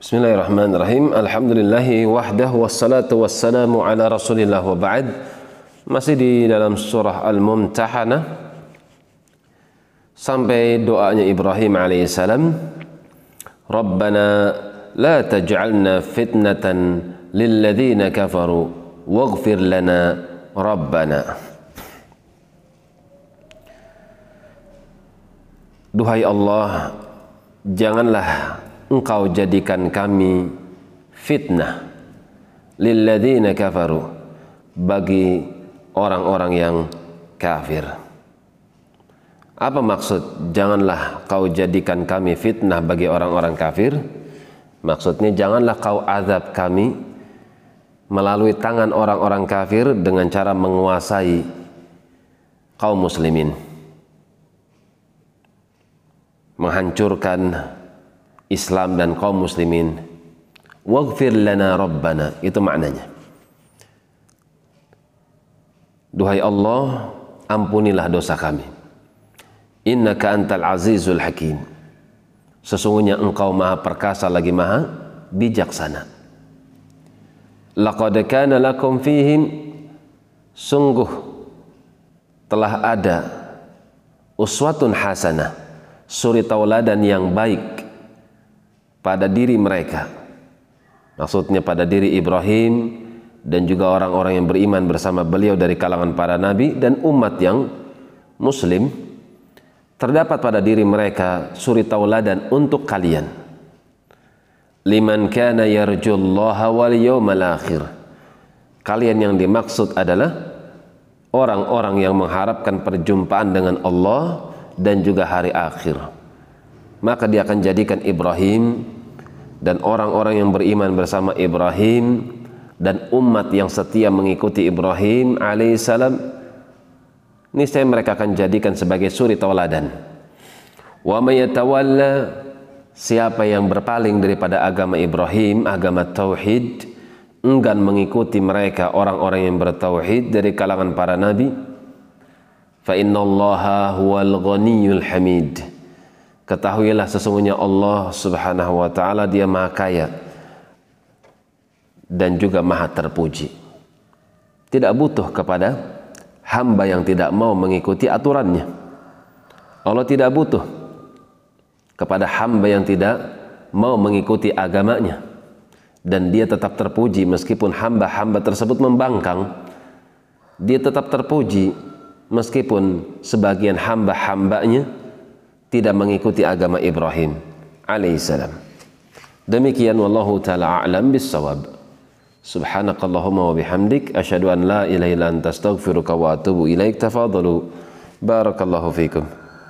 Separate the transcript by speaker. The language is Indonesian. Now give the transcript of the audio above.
Speaker 1: Bismillahirrahmanirrahim. Alhamdulillahi wahdah wassalatu wassalamu ala Rasulillah wa ba'd. Masih di dalam surah Al-Mumtahanah sampai doanya Ibrahim alaihissalam. Rabbana la taj'alna fitnatan lilladzina kafaru waghfir lana rabbana. Duhai Allah, janganlah engkau jadikan kami fitnah lilladzina kafaru bagi orang-orang yang kafir. Apa maksud janganlah kau jadikan kami fitnah bagi orang-orang kafir? Maksudnya janganlah kau azab kami melalui tangan orang-orang kafir dengan cara menguasai kaum muslimin. Menghancurkan Islam dan kaum muslimin. Waghfir lana rabbana, itu maknanya. Duhai Allah, ampunilah dosa kami. Innaka antal azizul hakim. Sesungguhnya engkau maha perkasa lagi maha bijaksana. Laqad kana lakum fihim sungguh telah ada uswatun hasanah suri tauladan yang baik pada diri mereka. Maksudnya pada diri Ibrahim dan juga orang-orang yang beriman bersama beliau dari kalangan para nabi dan umat yang muslim terdapat pada diri mereka suri tauladan untuk kalian. Liman kana yarjullaha wal yawmal akhir. Kalian yang dimaksud adalah orang-orang yang mengharapkan perjumpaan dengan Allah dan juga hari akhir maka dia akan jadikan Ibrahim dan orang-orang yang beriman bersama Ibrahim dan umat yang setia mengikuti Ibrahim alaihissalam niscaya mereka akan jadikan sebagai suri tauladan. Wa mayatawalla siapa yang berpaling daripada agama Ibrahim agama tauhid enggan mengikuti mereka orang-orang yang bertauhid dari kalangan para nabi fa innallaha huwal ghaniyul hamid ketahuilah sesungguhnya Allah subhanahu wa ta'ala dia maha kaya dan juga maha terpuji. Tidak butuh kepada hamba yang tidak mau mengikuti aturannya. Allah tidak butuh kepada hamba yang tidak mau mengikuti agamanya. Dan dia tetap terpuji meskipun hamba-hamba tersebut membangkang. Dia tetap terpuji meskipun sebagian hamba-hambanya tidak mengikuti agama Ibrahim alaihissalam. Demikian wallahu taala a'lam bissawab. Subhanakallahumma wa bihamdik asyhadu an la ilaha illa anta astaghfiruka wa atubu ilaik. Tafadhalu. Barakallahu fikum.